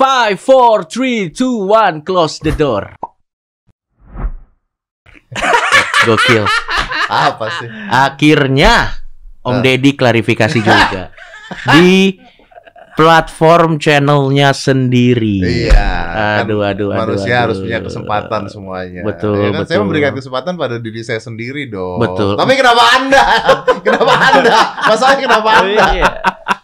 Five, four, three, two, one, close the door. Gokil. Apa sih? Akhirnya Om Ah. Deddy klarifikasi juga di platform channelnya sendiri. Iya. kan Aduh, aduh, aduh, Manusia aduh. harus punya kesempatan semuanya. Betul, Ya kan? Saya betul. memberikan kesempatan pada diri saya sendiri dong. Betul. Tapi kenapa Anda? kenapa Anda? Masalahnya kenapa Anda? Iya.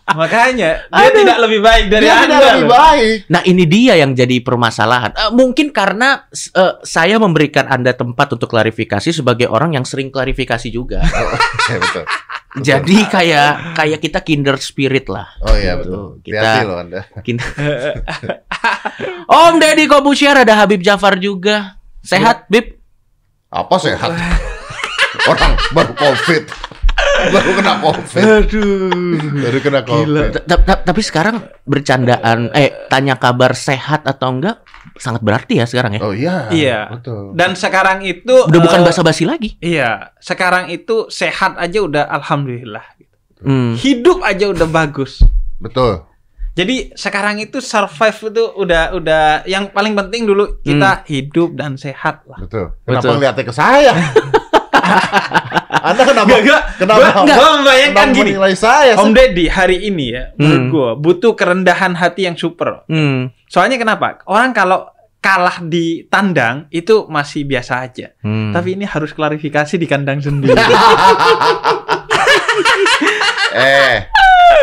Makanya dia tidak lebih baik dari Dia Anda. tidak lebih loh. baik. Nah ini dia yang jadi permasalahan. Eh, mungkin karena eh, saya memberikan anda tempat untuk klarifikasi sebagai orang yang sering klarifikasi juga. Ya, betul. Jadi kayak kayak kita kinder spirit lah. Oh iya Gitu. betul. Kita- Hati-hati loh Anda. Kin- Om Deddy Kobusier ada Habib Jafar juga. Sehat, Bib? Apa sehat? Orang baru COVID. Baru kena COVID. Aduh. Baru kena COVID. Ta- ta- ta- Tapi sekarang bercandaan, eh tanya kabar sehat atau enggak sangat berarti ya sekarang ya. Oh iya. Iya. Betul. Dan sekarang itu Udah bukan eh, basa-basi lagi. Iya, sekarang itu sehat aja udah alhamdulillah. Hmm. Hidup aja udah bagus. Betul. Jadi sekarang itu survive itu udah udah yang paling penting dulu kita hidup dan sehat lah. Betul. Kenapa ngeliatnya ke saya? Anda kenapa? Gak, gak. Kenapa? Gua, gua membayangkan kenapa gini. menilai saya? Om Deddy hari ini ya, menurut Hmm. gua butuh kerendahan hati yang super. Hmm. Soalnya kenapa? Orang kalau kalah di tandang itu masih biasa aja. Hmm. Tapi ini harus klarifikasi di kandang sendiri. eh,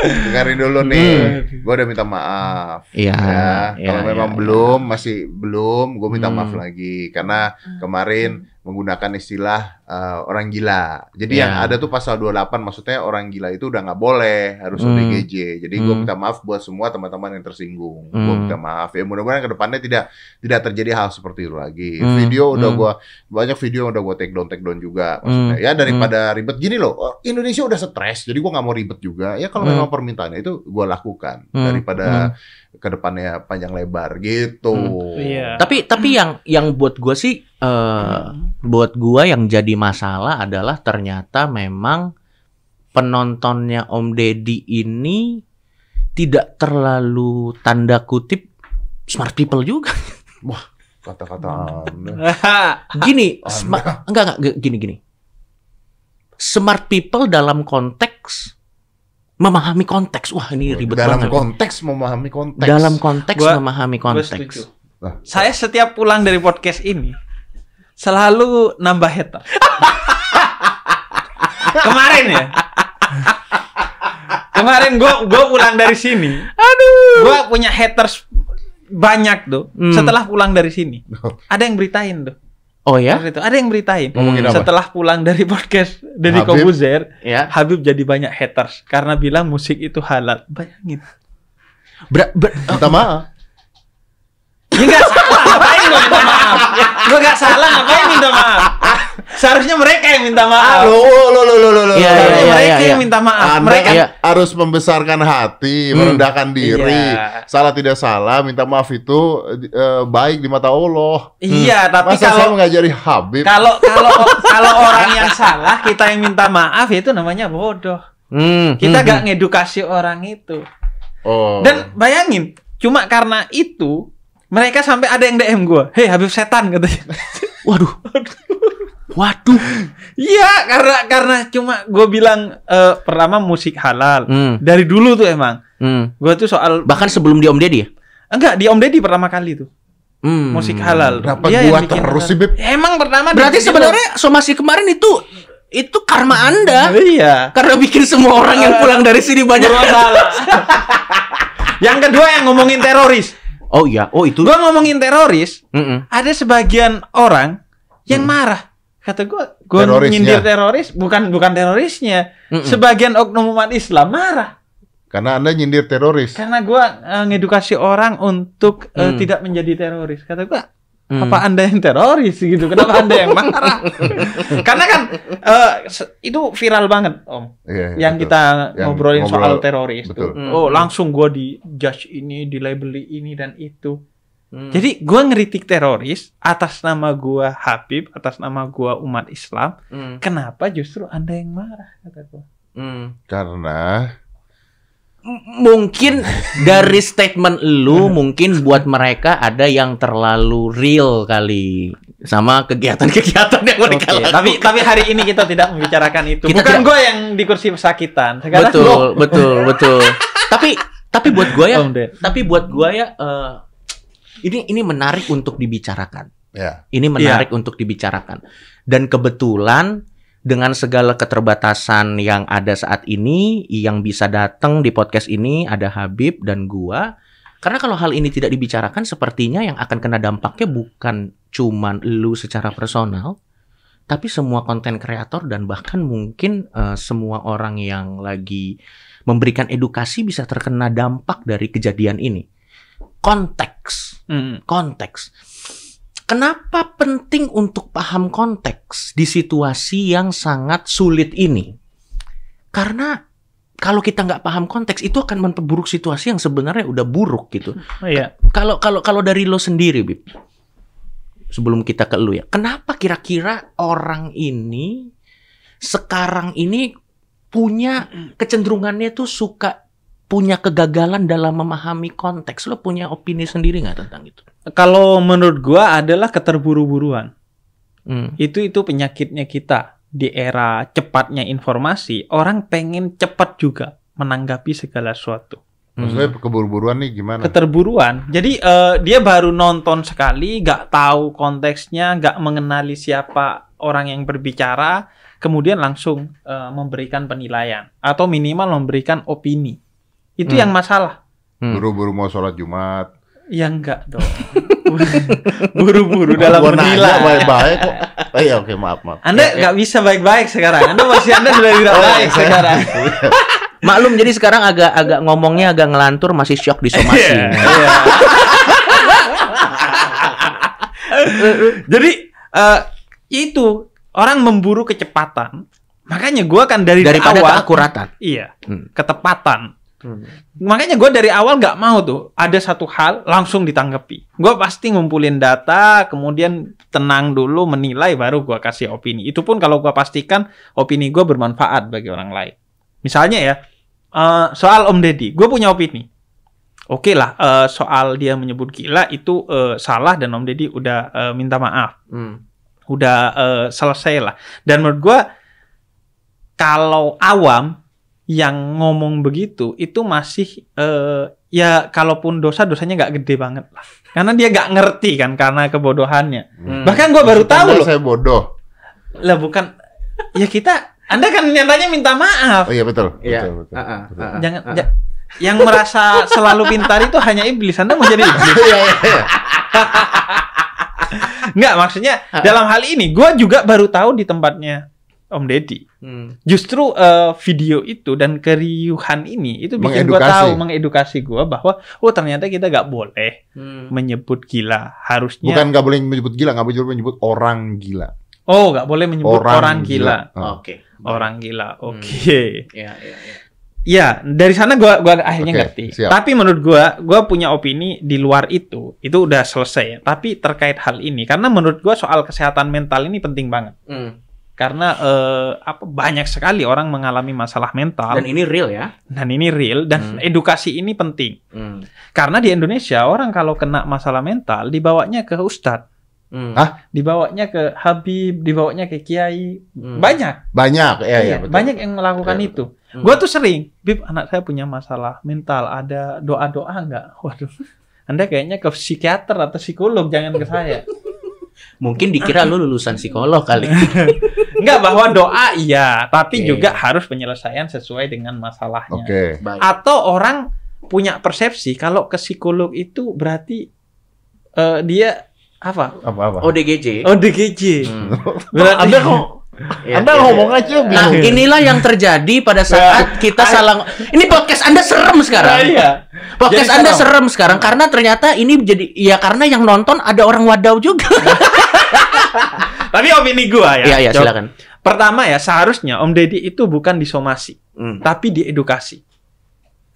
dengerin dulu nih. Hmm. Gue udah minta maaf. Iya. ya, iya, kalau iya, memang iya. belum, masih belum, gue minta Hmm. maaf lagi karena kemarin menggunakan istilah eh, orang gila. Jadi Ya. yang ada tuh pasal 28 maksudnya orang gila itu udah nggak boleh, harus Hmm. OTGJ. Jadi gue Hmm. minta maaf buat semua teman-teman yang tersinggung. Gue Hmm. minta maaf. Ya mudah-mudahan ke depannya tidak tidak terjadi hal seperti itu lagi. Hmm. Video udah Hmm. gua banyak video yang udah gue take down take down juga. Maksudnya Hmm. ya daripada ribet gini loh. oh, Indonesia udah stres, jadi gue nggak mau ribet juga. Ya kalau Hmm. memang permintaannya itu gue lakukan Hmm. daripada ke depannya panjang lebar gitu. Iya. Tapi tapi yang yang buat gua sih eh buat gua yang jadi masalah adalah ternyata memang penontonnya Om Deddy ini tidak terlalu tanda kutip smart people juga. Kata-kata Anda. Gini, Anda. sma- enggak enggak gini gini. Smart people dalam konteks memahami konteks. Wah, ini ribet Dalam banget. konteks memahami konteks. Dalam konteks Gua- memahami Gua konteks. setuju. Nah. Saya setiap pulang dari podcast ini selalu nambah hater. Kemarin ya. Kemarin gua gua pulang dari sini. Aduh. Gua punya haters banyak tuh. Hmm. Setelah pulang dari sini. Ada yang beritain tuh. Oh ya? Itu. Ada yang beritain. Ngomongin apa? Setelah pulang dari podcast dari. Kobuzer, Ya. Habib jadi banyak haters karena bilang musik itu halal. Bayangin. Ber- ber- Minta maaf. Ya nggak salah, ngapain gue minta maaf? Gue nggak salah, ngapain minta maaf? Seharusnya mereka yang minta maaf. Lo lo lo lo lo lo. Iya, Seharusnya iya, mereka iya, yang iya. minta maaf. Anda mereka Iya. harus membesarkan hati, Hmm. merendahkan diri. Iya. Salah tidak salah, minta maaf itu eh, baik di mata Allah. Iya, tapi Masa saya kalau mengajari Habib? kalau kalau kalau orang yang salah kita yang minta maaf itu namanya bodoh. Hmm, Kita hmm, gak ngedukasi orang itu. Oh. Dan bayangin, cuma karena itu mereka sampai ada yang DM gue, hei Habib setan katanya. Waduh. Waduh. Iya, karena karena cuma gue bilang eh, pertama musik halal. Hmm, Dari dulu tuh emang. hmm. Gue tuh soal Bahkan sebelum di Om Deddy ya? enggak di Om Deddy pertama kali tuh Hmm. musik halal. Kenapa Dia gua terus sih, Beb? Emang pertama Berarti sebenarnya somasi kemarin itu itu karma Anda. iya. Karena bikin semua orang yang pulang dari sini banyak Bermasalah. yang kedua yang ngomongin teroris. Oh iya, oh itu. Gua ngomongin teroris, Mm-mm. ada sebagian orang yang marah. Kata gua, gua nyindir teroris, bukan bukan terorisnya. Mm-mm. Sebagian oknum umat Islam marah Karena Anda nyindir teroris. karena gua eh, ngedukasi orang untuk eh, Hmm. tidak menjadi teroris. Kata gua, Hmm. apa anda yang teroris gitu? Kenapa anda yang marah? karena kan eh, se- itu viral banget om. Iya, yang betul. kita Yang ngobrolin ngobrol, soal teroris betul. tuh. Hmm. Oh, langsung gua di judge ini, di labeli ini dan itu. Hmm. Jadi gua ngeritik teroris atas nama gua Habib, atas nama gua umat Islam. Hmm. Kenapa justru Anda yang marah kata gua? Hmm. Karena mungkin dari statement lu mungkin buat mereka ada yang terlalu real kali sama kegiatan-kegiatan yang mereka lakukan. tapi tapi hari ini kita tidak membicarakan itu. Kita Bukan gue yang di kursi pesakitan. Sekarang betul, gua- betul, betul. tapi tapi buat gua ya, Ded. tapi buat gua ya eh, ini ini menarik untuk dibicarakan. Ya. Ini menarik untuk dibicarakan. Dan kebetulan dengan segala keterbatasan yang ada saat ini, yang bisa datang di podcast ini ada Habib dan gua. Karena kalau hal ini tidak dibicarakan, sepertinya yang akan kena dampaknya bukan cuman lu secara personal, tapi semua konten kreator dan bahkan mungkin eh, semua orang yang lagi memberikan edukasi bisa terkena dampak dari kejadian ini. Konteks Hmm. konteks. Kenapa penting untuk paham konteks di situasi yang sangat sulit ini? Karena kalau kita nggak paham konteks itu akan memperburuk situasi yang sebenarnya udah buruk gitu. Oh, iya. Kalau kalau kalau dari lo sendiri, Bib. Sebelum kita ke lu ya. Kenapa kira-kira orang ini sekarang ini punya kecenderungannya tuh suka punya kegagalan dalam memahami konteks. Lo punya opini sendiri nggak tentang itu? Kalau menurut gua adalah keterburu-buruan. Hmm. Itu itu penyakitnya kita di era cepatnya informasi. Orang pengen cepat juga menanggapi segala sesuatu. Maksudnya keburu-buruan nih gimana? Keterburuan. Jadi eh, dia baru nonton sekali, nggak tahu konteksnya, nggak mengenali siapa orang yang berbicara, kemudian langsung eh, memberikan penilaian atau minimal memberikan opini. Itu Hmm. yang masalah. Hmm. Buru-buru mau sholat Jumat. Ya enggak dong. Buru-buru dalam menilai. baik-baik kok. Oh iya oke maaf maaf. Anda nggak bisa baik-baik sekarang. Anda masih Anda sudah tidak baik sekarang. Maklum jadi sekarang agak agak ngomongnya agak ngelantur masih shock di somasi. Iya. Jadi eh, itu orang memburu kecepatan. Makanya gua kan dari Daripada awal keakuratan. iya Hmm. ketepatan. Makanya gue dari awal nggak mau tuh ada satu hal langsung ditanggapi. Gue pasti ngumpulin data, kemudian tenang dulu menilai, baru gue kasih opini. Itu pun kalau gue pastikan opini gue bermanfaat bagi orang lain. Misalnya ya eh, soal Om Deddy, gue punya opini. Oke lah, eh, soal dia menyebut gila itu eh, salah dan Om Deddy udah eh, minta maaf Hmm. udah eh, selesai lah. Dan menurut gua kalau awam yang ngomong begitu itu masih eh, ya kalaupun dosa dosanya nggak gede banget lah. Karena dia nggak ngerti kan karena kebodohannya. Hmm. Bahkan gua baru tahu loh. Saya bodoh. Lah bukan ya kita Anda kan nyatanya minta maaf. Oh iya betul. Iya. Betul, betul, Ah, ah, betul. ah, ah. Jangan ja- yang merasa selalu pintar itu hanya iblis. Anda mau jadi iblis. Iya iya iya. Nggak, maksudnya dalam hal ini gua juga baru tahu di tempatnya Om Deddy. Hmm. Justru eh, video itu dan keriuhan ini itu bikin gue tahu, mengedukasi gue bahwa oh ternyata kita nggak boleh Hmm. menyebut gila. Harusnya Bukan nggak boleh menyebut gila, nggak boleh menyebut orang gila. oh nggak boleh menyebut orang, Orang gila. gila. Oh. Oke. Orang gila. Hmm. Oke. Ya, ya, ya. Ya dari sana gua gua akhirnya Oke, ngerti. siap. Tapi menurut gua gua punya opini di luar itu itu udah selesai. Tapi terkait hal ini karena menurut gua soal kesehatan mental ini penting banget. Hmm. Karena eh, apa banyak sekali orang mengalami masalah mental Dan ini real ya. dan ini real dan Hmm. edukasi ini penting. Hmm. Karena di Indonesia orang kalau kena masalah mental dibawanya ke ustadz, Hmm. Hah? dibawanya ke habib, dibawanya ke kiai. Hmm. Banyak. Banyak, ya, Iya, ya, betul. banyak yang melakukan Iya, itu. Hmm. Gua tuh sering, Bib, anak saya punya masalah mental, ada doa-doa nggak? Waduh. Anda kayaknya ke psikiater atau psikolog, jangan ke saya. Mungkin dikira lu lulusan psikolog kali. Enggak bahwa doa iya, tapi Oke. juga harus penyelesaian sesuai dengan masalahnya. Oke. Baik. Atau orang punya persepsi kalau ke psikolog itu berarti eh, dia apa? Apa-apa? ODGJ. ODGJ. Hmm. Berarti kok Ya, Anda ya, ngomong ya. aja Nah, inilah yang terjadi pada saat kita salah. Ini podcast Anda serem sekarang. Iya. Podcast Jadi Anda serem. serem sekarang karena ternyata ini jadi ya karena yang nonton ada orang wadau juga. Tapi opini gua ya. Iya, iya, Jok. silakan. Pertama ya, seharusnya Om Deddy itu bukan disomasi, Hmm. tapi diedukasi.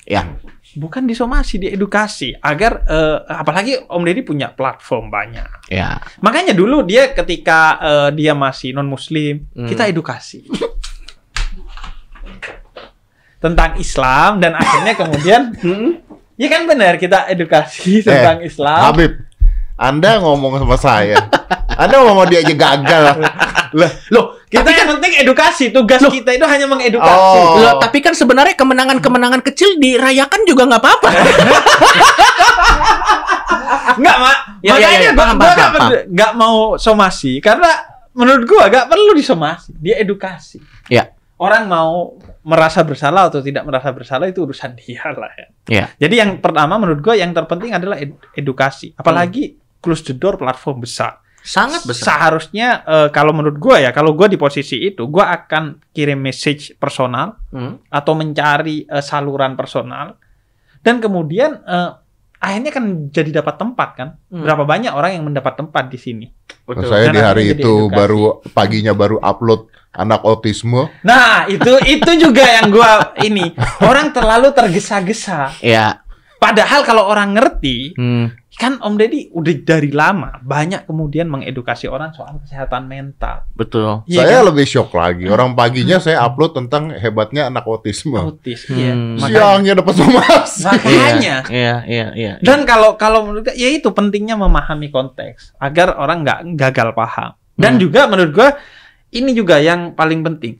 Ya. Bukan disomasi, diedukasi agar eh, apalagi Om Deddy punya platform banyak. Ya. Makanya dulu dia ketika eh, dia masih non muslim, Hmm. kita edukasi. tentang Islam dan akhirnya kemudian Hmm? ya kan benar kita edukasi tentang Islam. Habib, Anda ngomong sama saya. Anda ngomong dia aja gagal. Lah, Loh, Kita tapi yang kan penting edukasi. Tugas Loh. kita itu hanya mengedukasi. Oh. Loh, tapi kan sebenarnya kemenangan-kemenangan kecil dirayakan juga nggak apa-apa. Enggak, Mak. Ya, ya, Makanya ya, gua, paham, gua paham, nggak paham. perlu- nggak mau somasi karena menurut gua nggak perlu disomasi. Dia edukasi. Ya. Orang mau merasa bersalah atau tidak merasa bersalah itu urusan dia lah ya. Ya. Jadi yang pertama menurut gua yang terpenting adalah ed- edukasi. Apalagi close the door platform besar. Sangat besar. Seharusnya eh, kalau menurut gua ya, kalau gua di posisi itu, gua akan kirim message personal Hmm. atau mencari eh, saluran personal dan kemudian eh, akhirnya kan jadi dapat tempat kan. Hmm. Berapa banyak orang yang mendapat tempat di sini. Betul. saya Dan di hari itu edukasi. baru paginya baru upload anak otisme. Nah, itu itu juga yang gua ini orang terlalu tergesa-gesa. Ya. Padahal kalau orang ngerti, Hmm. Kan Om Deddy udah dari lama banyak kemudian mengedukasi orang soal kesehatan mental. Betul. Iya saya kan? lebih shock lagi. Orang paginya saya upload tentang hebatnya anak otisme. autis, iya. Hmm. Makanya, Siangnya dapat somasi. makanya. Iya, iya, iya. Dan kalau kalau menurut ya itu pentingnya memahami konteks agar orang nggak gagal paham. Dan Hmm. juga menurut gua ini juga yang paling penting.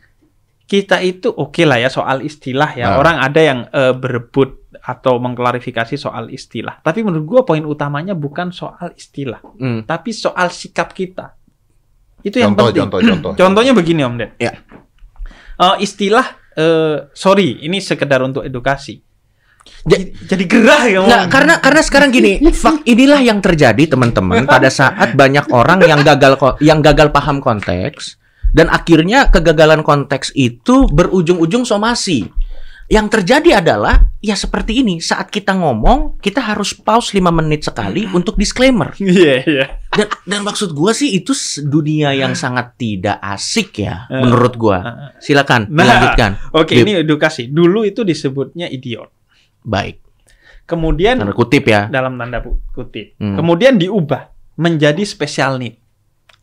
Kita itu oke lah ya soal istilah ya. Nah. Orang ada yang eh, berebut atau mengklarifikasi soal istilah. Tapi menurut gua poin utamanya bukan soal istilah, Hmm. tapi soal sikap kita. Itu yang Contoh, penting. contoh, contoh. Contohnya begini Om Ded. Ya. Eh, istilah eh, sorry, ini sekedar untuk edukasi. Jadi, jadi gerah ya Nggak, Om. karena karena sekarang gini, fak inilah yang terjadi teman-teman pada saat banyak orang yang gagal yang gagal paham konteks dan akhirnya kegagalan konteks itu berujung-ujung somasi. Yang terjadi adalah ya seperti ini, saat kita ngomong, kita harus pause 5 menit sekali untuk disclaimer. Iya, iya. Dan dan maksud gua sih itu dunia yang sangat tidak asik ya Eh. menurut gua. Silakan Nah, dilanjutkan. Oke, Bib. ini edukasi. Dulu itu disebutnya idiot. Baik. Kemudian Tanda kutip ya. dalam tanda kutip. Hmm. Kemudian diubah menjadi special need,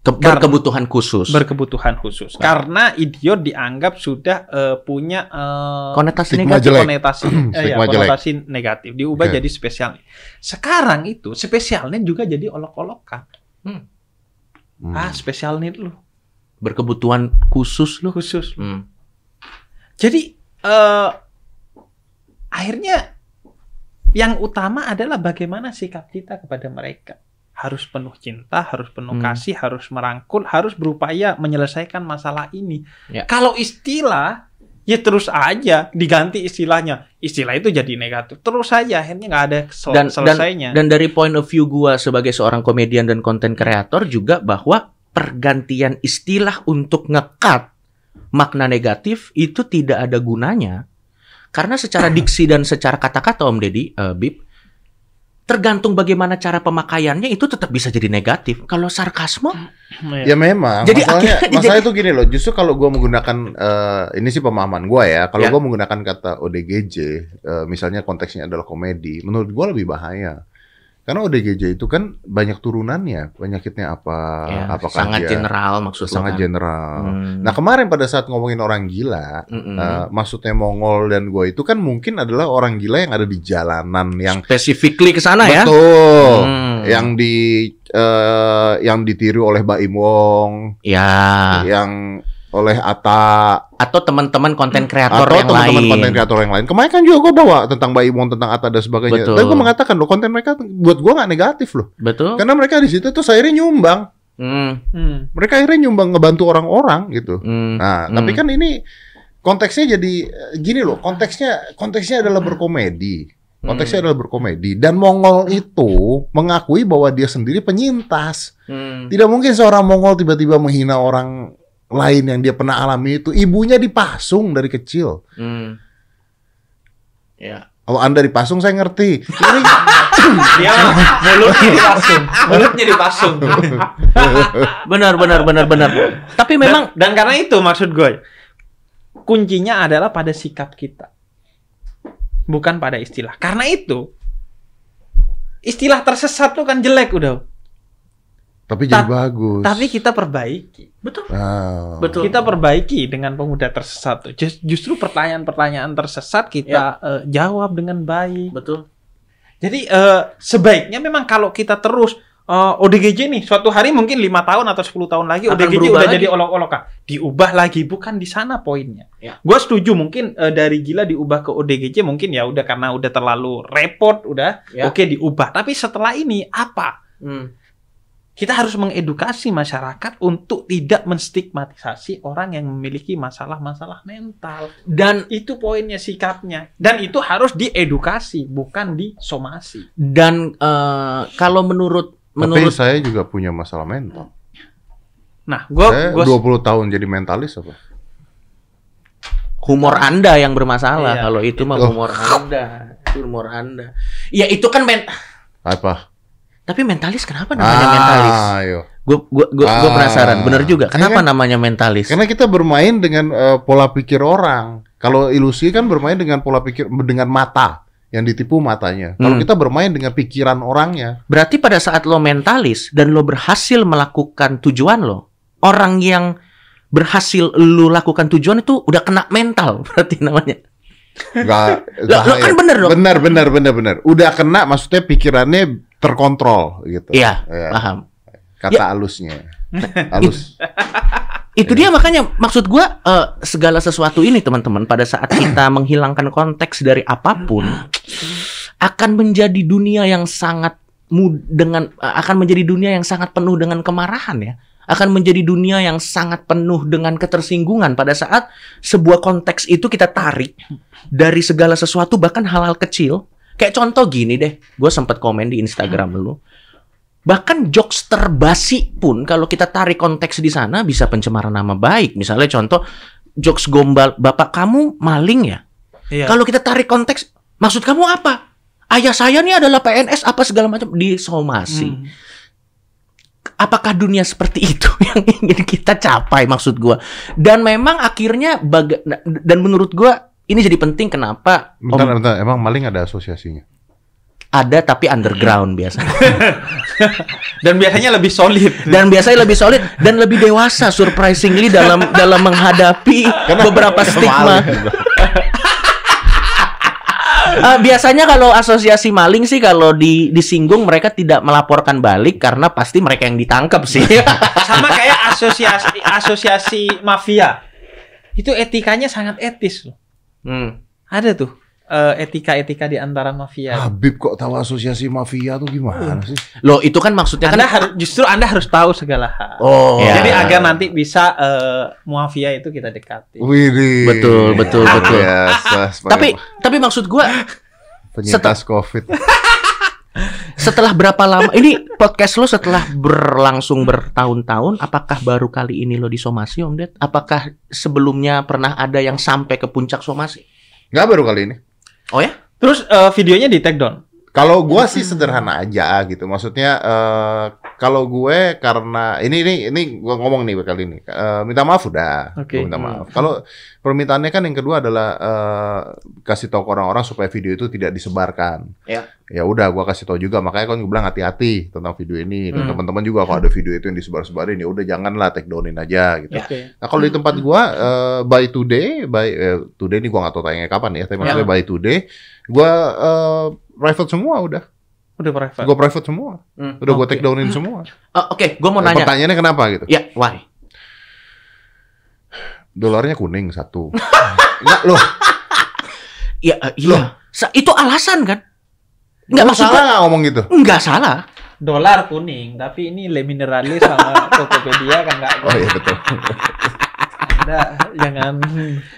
Ke- berkebutuhan khusus. berkebutuhan khusus. Karena idiot dianggap sudah eh, punya eh, Konotasi Stigma negatif. jelek. konotasi eh, ya, Stigma jelek. konotasi negatif. Diubah Oke. jadi special need. Sekarang itu special need juga jadi olok-olokan. Hmm. Ah, special need lu berkebutuhan khusus loh. khusus. Hmm. Jadi eh akhirnya yang utama adalah bagaimana sikap kita kepada mereka. Harus penuh cinta, harus penuh Hmm. kasih, harus merangkul, harus berupaya menyelesaikan masalah ini. Ya. Kalau istilah ya terus aja diganti istilahnya. Istilah itu jadi negatif. Terus saja akhirnya nggak ada sel- Dan- selesainya. Dan dari point of view gua sebagai seorang komedian dan konten kreator juga bahwa pergantian istilah untuk ngekat makna negatif itu tidak ada gunanya. Karena secara diksi dan secara kata-kata Om Deddy, eh, Bib, tergantung bagaimana cara pemakaiannya itu tetap bisa jadi negatif. Kalau sarkasme, Iya. Ya memang. Jadi masalahnya, akhirnya masalah jadi- itu gini loh. Justru kalau gua menggunakan eh, ini sih pemahaman gua ya. Kalau Ya. gua menggunakan kata ODGJ, eh, misalnya konteksnya adalah komedi, menurut gua lebih bahaya. Karena ODGJ itu kan banyak turunannya, penyakitnya apa, ya, apakah sangat dia general maksud lo sangat kan. general. Hmm. Nah kemarin pada saat ngomongin orang gila, Mm-mm. eh, maksudnya Mongol dan gua itu kan mungkin adalah orang gila yang ada di jalanan yang specifically ke sana ya. betul, Hmm. yang di eh, yang ditiru oleh Baim Wong, Ya, yang oleh Ata atau teman-teman konten kreator atau yang teman-teman lain. konten kreator yang lain. Kemarin kan juga gue bawa tentang Mbak Imon, tentang Atta dan sebagainya. Betul. Tapi gue mengatakan loh konten mereka buat gue nggak negatif loh. Betul. Karena mereka di situ tuh akhirnya nyumbang. Hmm. Hmm. Mereka akhirnya nyumbang ngebantu orang-orang gitu. Hmm. Nah, Hmm. tapi kan ini konteksnya jadi eh, gini loh. Konteksnya konteksnya adalah berkomedi. Konteksnya Hmm. adalah berkomedi dan Mongol itu mengakui bahwa dia sendiri penyintas. Hmm. Tidak mungkin seorang Mongol tiba-tiba menghina orang lain yang dia pernah alami itu. Ibunya dipasung dari kecil. Hmm. Ya. Kalau Anda dipasung saya ngerti. Ini Dia mulutnya dipasung, mulutnya dipasung. Benar, benar, benar, benar. Tapi memang dan, dan karena itu maksud gue kuncinya adalah pada sikap kita bukan pada istilah karena itu istilah tersesat tuh kan jelek udah Tapi jadi Ta- bagus. Tapi kita perbaiki. Betul. Ah. Betul. Kita perbaiki dengan pemuda tersesat. tuh. Jus- Justru pertanyaan-pertanyaan tersesat kita eh, jawab dengan baik. Betul. Jadi eh, sebaiknya memang kalau kita terus eh, ODGJ nih suatu hari mungkin lima tahun atau 10 tahun lagi Akan ODGJ udah lagi. jadi olok-olokan. Diubah lagi bukan di sana poinnya. Ya. Gue setuju mungkin eh, dari gila diubah ke ODGJ mungkin ya udah karena udah terlalu repot udah Ya. oke diubah. Tapi setelah ini apa? Hmm. Kita harus mengedukasi masyarakat untuk tidak menstigmatisasi orang yang memiliki masalah-masalah mental. Dan Itu poinnya sikapnya. Dan itu harus diedukasi, bukan disomasi. dan eh, kalau menurut Tapi menurut saya juga punya masalah mental. Nah, gue saya 20 tahun jadi mentalis apa? humor Anda yang bermasalah Iya, kalau itu mah humor Anda. Humor Anda. Ya itu kan men Apa? Tapi mentalis kenapa namanya mentalis? Ayo. Gue gue gue Ah. penasaran. Bener juga. Kenapa Kan- namanya mentalis? Karena kita bermain dengan eh, pola pikir orang. Kalau ilusi kan bermain dengan pola pikir dengan mata yang ditipu matanya. Kalau Hmm. kita bermain dengan pikiran orangnya, Berarti pada saat lo mentalis dan lo berhasil melakukan tujuan lo, orang yang berhasil lo lakukan tujuan itu udah kena mental berarti namanya. enggak Lah, lo kan bener dong. Benar, benar, benar, benar. Udah kena maksudnya pikirannya terkontrol gitu. Iya, Ya, paham. Kata halusnya. Halus. Itu dia makanya maksud gua eh, segala sesuatu ini teman-teman pada saat kita menghilangkan konteks dari apa pun akan menjadi dunia yang sangat mud dengan eh, akan menjadi dunia yang sangat penuh dengan kemarahan ya. Akan menjadi dunia yang sangat penuh dengan ketersinggungan pada saat sebuah konteks itu kita tarik dari segala sesuatu bahkan hal-hal kecil. Kayak contoh gini deh, gue sempat komen di Instagram lu. Bahkan jokes terbasi pun kalau kita tarik konteks di sana bisa pencemaran nama baik. Misalnya contoh jokes gombal, bapak kamu maling ya? Iya. Kalau kita tarik konteks, maksud kamu apa? Ayah saya nih adalah PNS apa segala macam disomasi. Hmm. Apakah dunia seperti itu yang ingin kita capai maksud gua? Dan memang akhirnya baga- dan menurut gua ini jadi penting kenapa Bentar, Om- bentar. Emang maling ada asosiasinya? ada tapi underground biasanya. Dan biasanya lebih solid. dan biasanya lebih solid dan lebih dewasa surprisingly dalam dalam menghadapi beberapa stigma. Eh, biasanya kalau asosiasi maling sih kalau di disinggung mereka tidak melaporkan balik karena pasti mereka yang ditangkap sih. Sama kayak asosiasi asosiasi mafia. Itu etikanya sangat etis loh. Hmm. Ada tuh eh, etika-etika di antara mafia. Habib kok tahu asosiasi mafia tuh gimana sih? Loh itu kan maksudnya kan Anda harus justru Anda harus tahu segala hal. Oh, Ya. Jadi agar nanti bisa eh, mafia itu kita dekati. Widih. Betul, betul, betul. Biasa, tapi tapi maksud gua penyintas COVID. Setelah berapa lama ini podcast lo setelah berlangsung bertahun-tahun apakah baru kali ini lo disomasi Om Ded? Apakah sebelumnya pernah ada yang sampai ke puncak somasi? Nggak baru kali ini. Oh ya? Terus eh, videonya di take down. Kalau gua sih sederhana aja gitu. Maksudnya eh, kalau gue karena ini ini ini gua ngomong nih kali ini. Eh, minta maaf udah. Oke. Gua minta maaf. Kalau permintaannya kan yang kedua adalah eh, kasih tahu ke orang-orang supaya video itu tidak disebarkan. Ya. Ya udah gua kasih tahu juga makanya kan gue bilang hati-hati tentang video ini dan Hmm. teman-teman juga kalau ada video itu yang disebar-sebarin ya udah janganlah take downin aja gitu. Ya. Oke. Nah kalau di tempat gua eh, by today, by eh, today ini gua nggak tahu tayangnya kapan ya, tapi maksudnya by today, gua eh, private semua udah, Udah private. gua private semua, Hmm. udah gua Oke. take downin semua. Oh, Oke, gue mau Nah, nanya. Pertanyaannya kenapa gitu? Ya, why? Dolarnya kuning satu. Enggak loh, Ya, eh, iya. Sa- itu alasan kan? Enggak maksud salah nggak ngomong gitu? Enggak salah. Dolar kuning, tapi ini Le Mineralis sama Tokopedia kan nggak Oh iya betul. ada. Jangan.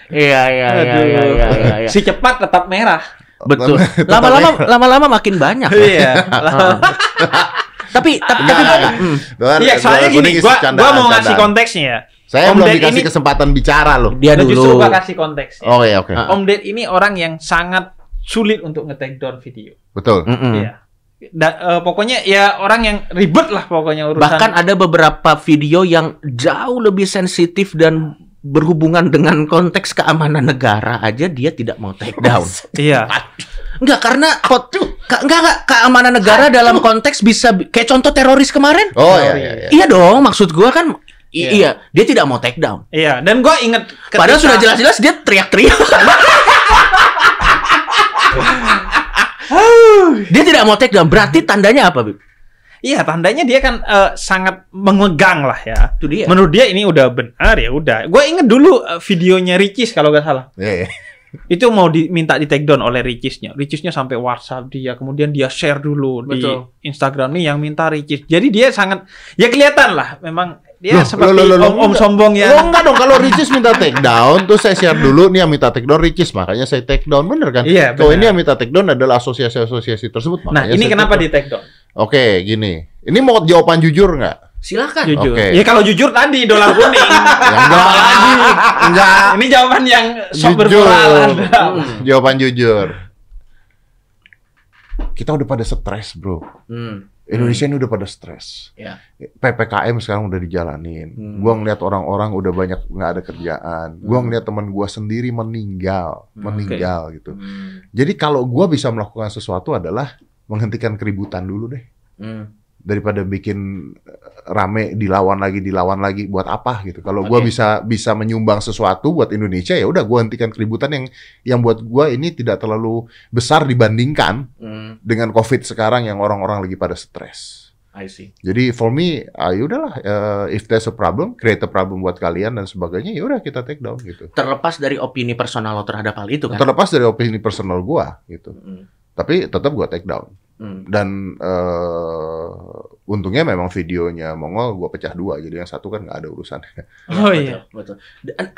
Iya, iya, iya, iya, iya, iya, iya. Si cepat tetap merah. Betul. Lama-lama lama-lama makin banyak. Iya. tapi tapi tapi hmm, Iya, soalnya gini, gua gua mau ngasih candaan. konteksnya ya. Saya Om belum Ded dikasih ini- kesempatan bicara loh. dia Nah, justru dulu. gua kasih konteksnya. Oh iya oke. Ah. Om Ded ini orang yang sangat sulit untuk nge-take down video. Betul. Iya. Da- eh, pokoknya ya orang yang ribet lah pokoknya urusan. Bahkan ada beberapa video yang jauh lebih sensitif dan berhubungan dengan konteks keamanan negara aja dia tidak mau take down. iya. Enggak karena pot ka, enggak enggak keamanan negara dalam konteks bisa bi- kayak contoh teroris kemarin. Oh iya Sorry. iya. iya. Iya dong, maksud gua kan i- Iya. iya, dia tidak mau take down. Iya, dan gue inget ketika- Padahal sudah jelas-jelas dia teriak-teriak. dia tidak mau take down. Berarti tandanya apa, Bib? Iya, tandanya dia kan eh, sangat memegang lah ya. Itu dia. Menurut dia ini udah benar ya udah. Gue inget dulu eh, videonya Ricis kalau gak salah. Iya, iya. Itu mau diminta di take down oleh Ricisnya. Ricisnya sampai WhatsApp dia, kemudian dia share dulu Betul. di Instagram nih yang minta Ricis. Jadi dia sangat ya kelihatan lah memang dia Loh, seperti loh, loh, loh, om-om enggak. sombong ya. Lo enggak dong kalau Ricis minta take down terus saya share dulu nih yang minta take down Ricis makanya saya take down bener kan? Iya, Kalau ini yang minta take down adalah asosiasi-asosiasi tersebut Nah, ini kenapa di take down? Oke, gini. Ini mau jawaban jujur nggak? Silakan. Jujur. Oke. Ya kalau jujur tadi dolar kuning. Ya, enggak lagi. Enggak. Ini jawaban yang sok Jujur. Anda. Jawaban jujur. Kita udah pada stres, Bro. Hmm. Indonesia ini udah pada stres. Ya. PPKM sekarang udah dijalanin. Hmm. Gua ngeliat orang-orang udah banyak nggak ada kerjaan. Gua Hmm. ngeliat teman gua sendiri meninggal, Hmm, meninggal gitu. Hmm. Jadi kalau gua bisa melakukan sesuatu adalah menghentikan keributan dulu deh. Hmm. Daripada bikin eh, rame dilawan lagi dilawan lagi buat apa gitu. Kalau gua Oke. bisa bisa menyumbang sesuatu buat Indonesia ya udah gua hentikan keributan yang yang buat gua ini tidak terlalu besar dibandingkan Hmm. dengan Covid sekarang yang orang-orang lagi pada stres. I see. Jadi for me, ah, ya udahlah, eh, if there's a problem, create a problem buat kalian dan sebagainya, ya udah kita take down gitu. Terlepas dari opini personal lo terhadap hal itu kan. Terlepas dari opini personal gua gitu. Hmm. Tapi tetap gua take down. Hmm. Dan eh, untungnya memang videonya Mongol gua pecah dua, jadi yang satu kan nggak ada urusannya. Oh, betul, iya. betul.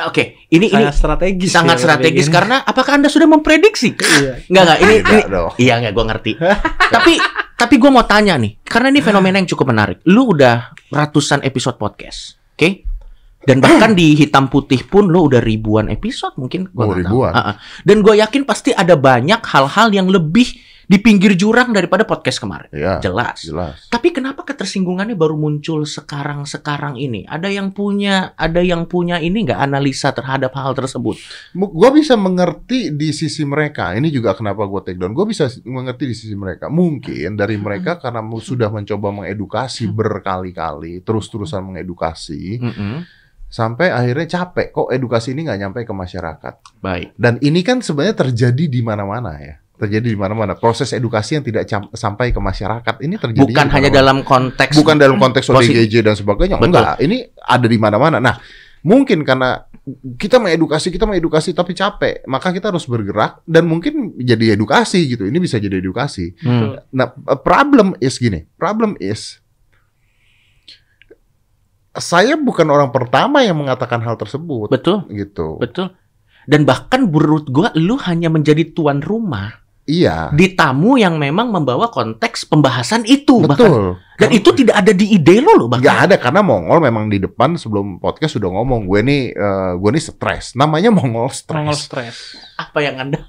Oke, ini ini Sangat strategis. sangat ya, strategis begini. karena apakah anda sudah memprediksi? Iya. Enggak enggak ini, Tidak ini dong. iya enggak gua ngerti. tapi tapi gua mau tanya nih, karena ini fenomena yang cukup menarik. Lu udah ratusan episode podcast, oke? Dan bahkan di hitam putih pun lo udah ribuan episode mungkin gua Oh, tahu. ribuan. Ah, ah. Dan gue yakin pasti ada banyak hal-hal yang lebih di pinggir jurang daripada podcast kemarin. Ya, Jelas. jelas. Tapi kenapa ketersinggungannya baru muncul sekarang-sekarang ini? Ada yang punya, ada yang punya ini nggak analisa terhadap hal tersebut? Gua bisa mengerti di sisi mereka. Ini juga kenapa gua take down. Gua bisa mengerti di sisi mereka. Mungkin dari mereka karena sudah mencoba mengedukasi berkali-kali, terus-terusan mengedukasi. Mm-mm. Sampai akhirnya capek kok edukasi ini nggak nyampe ke masyarakat? Baik. dan ini kan sebenarnya terjadi di mana-mana ya. Terjadi di mana-mana. Proses edukasi yang tidak sampai ke masyarakat ini terjadi Bukan hanya dalam konteks bukan dalam konteks ODGJ dan sebagainya. Betul. enggak ini ada di mana-mana. Nah mungkin karena kita mengedukasi kita mengedukasi tapi capek maka kita harus bergerak dan mungkin jadi edukasi gitu. Ini bisa jadi edukasi. Hmm. Nah, problem is gini. Problem is saya bukan orang pertama yang mengatakan hal tersebut Betul, gitu. betul. Dan bahkan menurut gua lu hanya menjadi tuan rumah Iya. di tamu yang memang membawa konteks pembahasan itu bahkan. Betul. Dan itu tidak ada di ide lo loh bahkan. ada karena Mongol memang di depan sebelum podcast sudah ngomong gue nih eh, gue nih stres. Namanya Mongol Mongol stres. stres. Apa yang Anda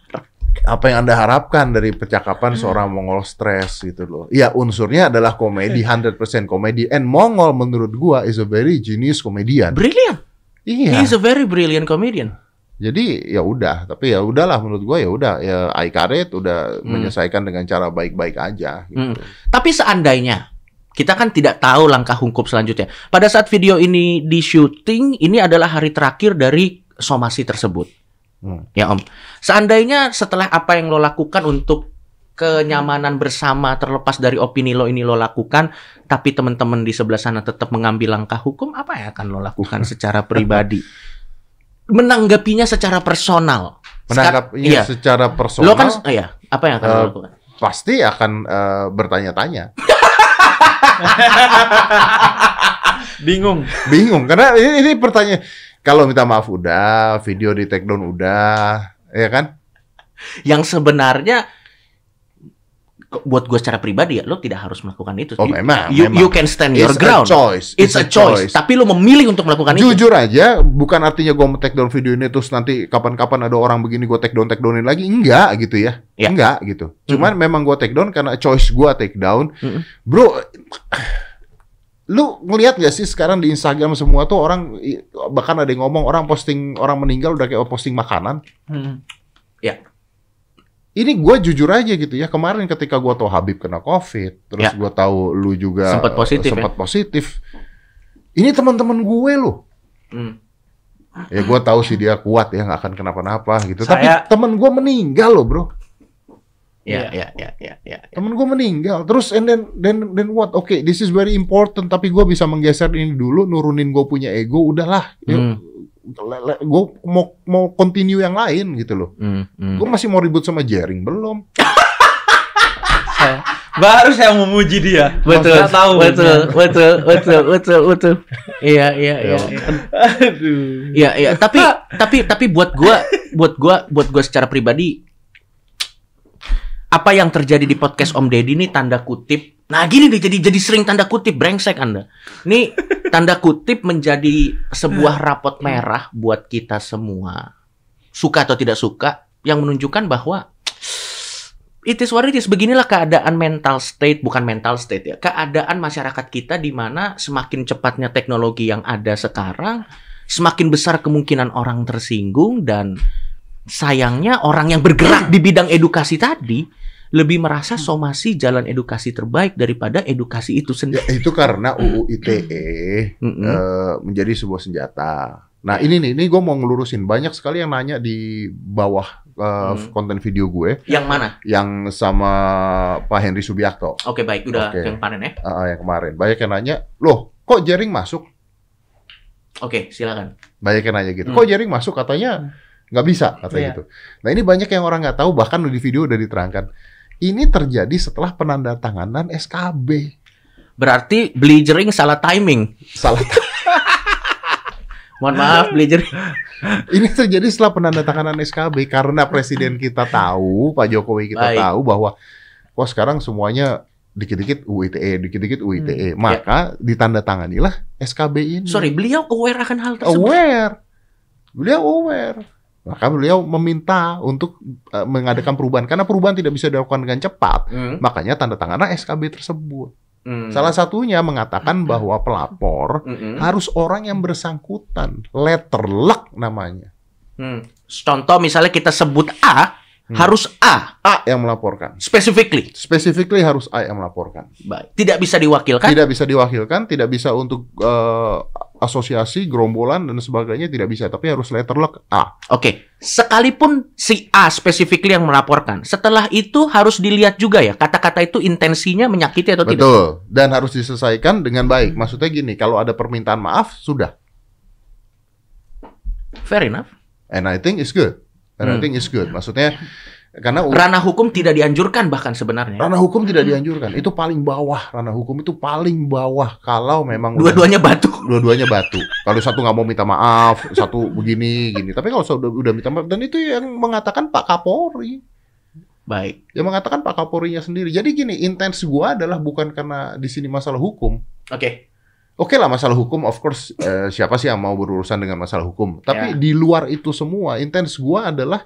Apa yang Anda harapkan dari percakapan seorang Mongol stres gitu loh. Ya unsurnya adalah komedi 100% komedi and Mongol menurut gua is a very genius comedian. brilliant. He Iya. is a very brilliant comedian. Jadi ya udah, tapi ya udahlah menurut gua ya udah ya I karet udah Hmm. menyelesaikan dengan cara baik-baik aja gitu. Tapi seandainya kita kan tidak tahu langkah hukum selanjutnya. Pada saat video ini di syuting, ini adalah hari terakhir dari somasi tersebut. Hmm. Ya Om. Seandainya setelah apa yang lo lakukan untuk kenyamanan bersama terlepas dari opini lo ini lo lakukan, tapi teman-teman di sebelah sana tetap mengambil langkah hukum, apa yang akan lo lakukan secara pribadi? Menanggapinya secara personal. Sekar- Menanggapinya iya. secara personal Lo kan, iya, apa yang akan lo Eh, lakukan? pasti akan eh, bertanya-tanya. Bingung. Bingung karena ini, ini pertanyaan kalau minta maaf udah, video di take down udah, ya kan? Yang sebenarnya buat gue secara pribadi ya, lo tidak harus melakukan itu. Oh, You- memang, you, memang. you can stand your It's ground. a choice. It's, a, choice. Tapi lo memilih untuk melakukan itu. Jujur aja, bukan artinya gue mau take down video ini terus nanti kapan-kapan ada orang begini gue take down take downin lagi, enggak gitu ya, Ya. enggak gitu. Cuman memang gue take down karena choice gue take down, Mm-mm. bro. Lu ngelihat gak sih sekarang di Instagram semua tuh orang bahkan ada yang ngomong orang posting orang meninggal udah kayak posting makanan. Hmm. Ya. ini gue jujur aja gitu ya kemarin ketika gue tahu Habib kena COVID, terus Ya. gue tahu lu juga Sempat positif, ya? sempat positif. Ini teman-teman gue loh. Hmm. Ya gue tahu sih dia kuat ya nggak akan kenapa-napa gitu. Tapi Saya- temen gue meninggal loh bro. Ya, Iya. ya, ya, ya, ya. ya. Temen gue meninggal. Terus and then then then what? Oke, this is very important. Tapi gue bisa menggeser ini dulu, nurunin gue punya ego. Udahlah. Hmm. Gue mau mau continue yang lain gitu loh. Hmm, hmm. Gue masih mau ribut sama Jering belum. Baru saya memuji dia. Betul, tahu. betul, betul, betul, betul, betul. Iya, iya, iya. Aduh. Iya, iya. Tapi, tapi, tapi buat gua, buat gua, buat gua secara pribadi, apa yang terjadi di podcast Om Deddy ini tanda kutip. Nah, gini nih, jadi jadi sering tanda kutip brengsek Anda. Ini tanda kutip menjadi sebuah rapot merah buat kita semua. Suka atau tidak suka, yang menunjukkan bahwa it is what it is. Beginilah keadaan mental state, bukan mental state ya. Keadaan masyarakat kita di mana semakin cepatnya teknologi yang ada sekarang, semakin besar kemungkinan orang tersinggung dan sayangnya orang yang bergerak di bidang edukasi tadi lebih merasa somasi jalan edukasi terbaik daripada edukasi itu Ya, sendiri. itu karena UU ITE Mm-mm. eh, menjadi sebuah senjata. Nah ini nih, ini gue mau ngelurusin banyak sekali yang nanya di bawah eh, Hmm. konten video gue Yang mana? yang sama Pak Henry Subiakto Oke baik, udah Oke. yang panen ya. eh, yang kemarin. Banyak yang nanya, loh kok jaring masuk? Oke, silakan. Banyak yang nanya gitu. Hmm. Kok jaring masuk? Katanya nggak bisa, katanya Iya. gitu. Nah ini banyak yang orang nggak tahu, bahkan di video udah diterangkan. Ini terjadi setelah penandatanganan SKB. Berarti beli jering salah timing. Salah Mohon maaf, beli jering. Ini terjadi setelah penandatanganan SKB karena presiden kita tahu, Pak Jokowi kita Baik. tahu bahwa kok sekarang semuanya dikit-dikit UITE, dikit-dikit UITE. Maka ditandatanganilah SKB ini. Sorry, beliau aware akan hal tersebut. aware. Beliau aware. Maka beliau meminta untuk eh, mengadakan perubahan karena perubahan tidak bisa dilakukan dengan cepat. Hmm, Makanya tanda tangan SKB tersebut. hmm. Salah satunya mengatakan bahwa pelapor Mm-mm. harus orang yang bersangkutan, letter luck namanya. Hmm. Contoh misalnya kita sebut A, Hmm. harus A A yang melaporkan. specifically. Specifically harus A yang melaporkan. Baik. Tidak bisa diwakilkan. Tidak bisa diwakilkan, tidak bisa untuk eh, asosiasi, gerombolan dan sebagainya tidak bisa, tapi harus letter luck A. Oke. Sekalipun si A specifically yang melaporkan, setelah itu harus dilihat juga ya kata-kata itu intensinya menyakiti atau tidak. Betul. Dan harus diselesaikan dengan baik. Maksudnya gini, kalau ada permintaan maaf sudah. Fair enough. And I think it's good. And I Hmm. think it's good. Maksudnya karena Ranah hukum tidak dianjurkan bahkan sebenarnya. ranah hukum tidak dianjurkan. Itu paling bawah. Ranah hukum itu paling bawah kalau memang Dua-duanya batu. dua-duanya batu. Kalau satu nggak mau minta maaf, satu begini gini. Tapi kalau sudah udah minta maaf dan itu yang mengatakan Pak Kapolri, Baik. yang mengatakan Pak Kapolrinya sendiri. Jadi gini, intens gua adalah bukan karena di sini masalah hukum. Oke. Oke lah masalah hukum, of course eh, siapa sih yang mau berurusan dengan masalah hukum. Tapi Ya. di luar itu semua, intens gua adalah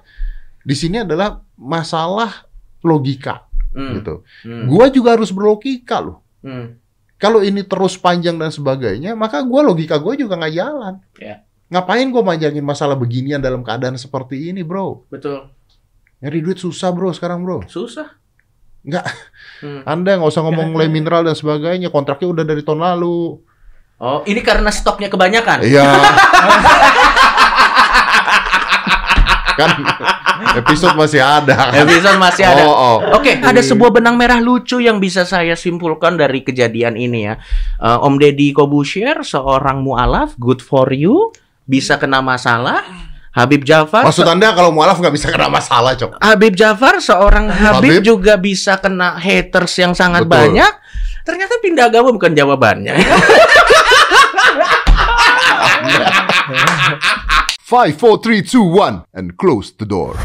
di sini adalah masalah logika Hmm. gitu. Hmm. Gua juga harus berlogika loh. Hmm. Kalau ini terus panjang dan sebagainya, maka gua logika gue juga nggak jalan. Ya. Ngapain gue manjangin masalah beginian dalam keadaan seperti ini, bro? Betul. Nyari duit susah, bro, sekarang, bro. Susah. Nggak. Hmm. Anda nggak usah ngomong nilai mineral dan sebagainya. Kontraknya udah dari tahun lalu. Oh, ini karena stoknya kebanyakan. Iya. kan episode masih ada. Episode masih ada. Oh, oh. Oke, ada sebuah benang merah lucu yang bisa saya simpulkan dari kejadian ini ya. Eh, Om Deddy Kobusier, seorang mualaf, good for you, bisa kena masalah. Habib Jafar, Maksud Anda kalau mualaf nggak bisa kena masalah, Cok? Habib Jafar seorang Habib, Habib. juga bisa kena haters yang sangat Betul. banyak. Ternyata pindah agama bukan jawabannya. Five, four, three, two, one, and close the door.